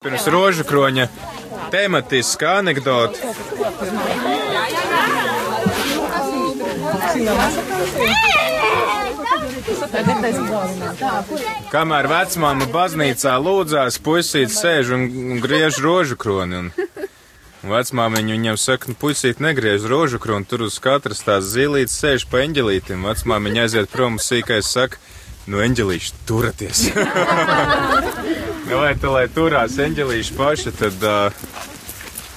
Pirms rožu kroņa tematiska anekdote. Kamēr vecmāma baznīcā lūdzās, puisīts sēž un griež rožu kroni. Un vecmāmiņa viņam saka, nu, puisīt negriež rožu kroni, tur uz katras tās zīlītes sēž pa eņģelītim. Vecmāmiņa aiziet prom, sīkais saka, nu, eņģelīši, turaties! Nu, vai tu, lai turās eņģelīši paši, tad uh,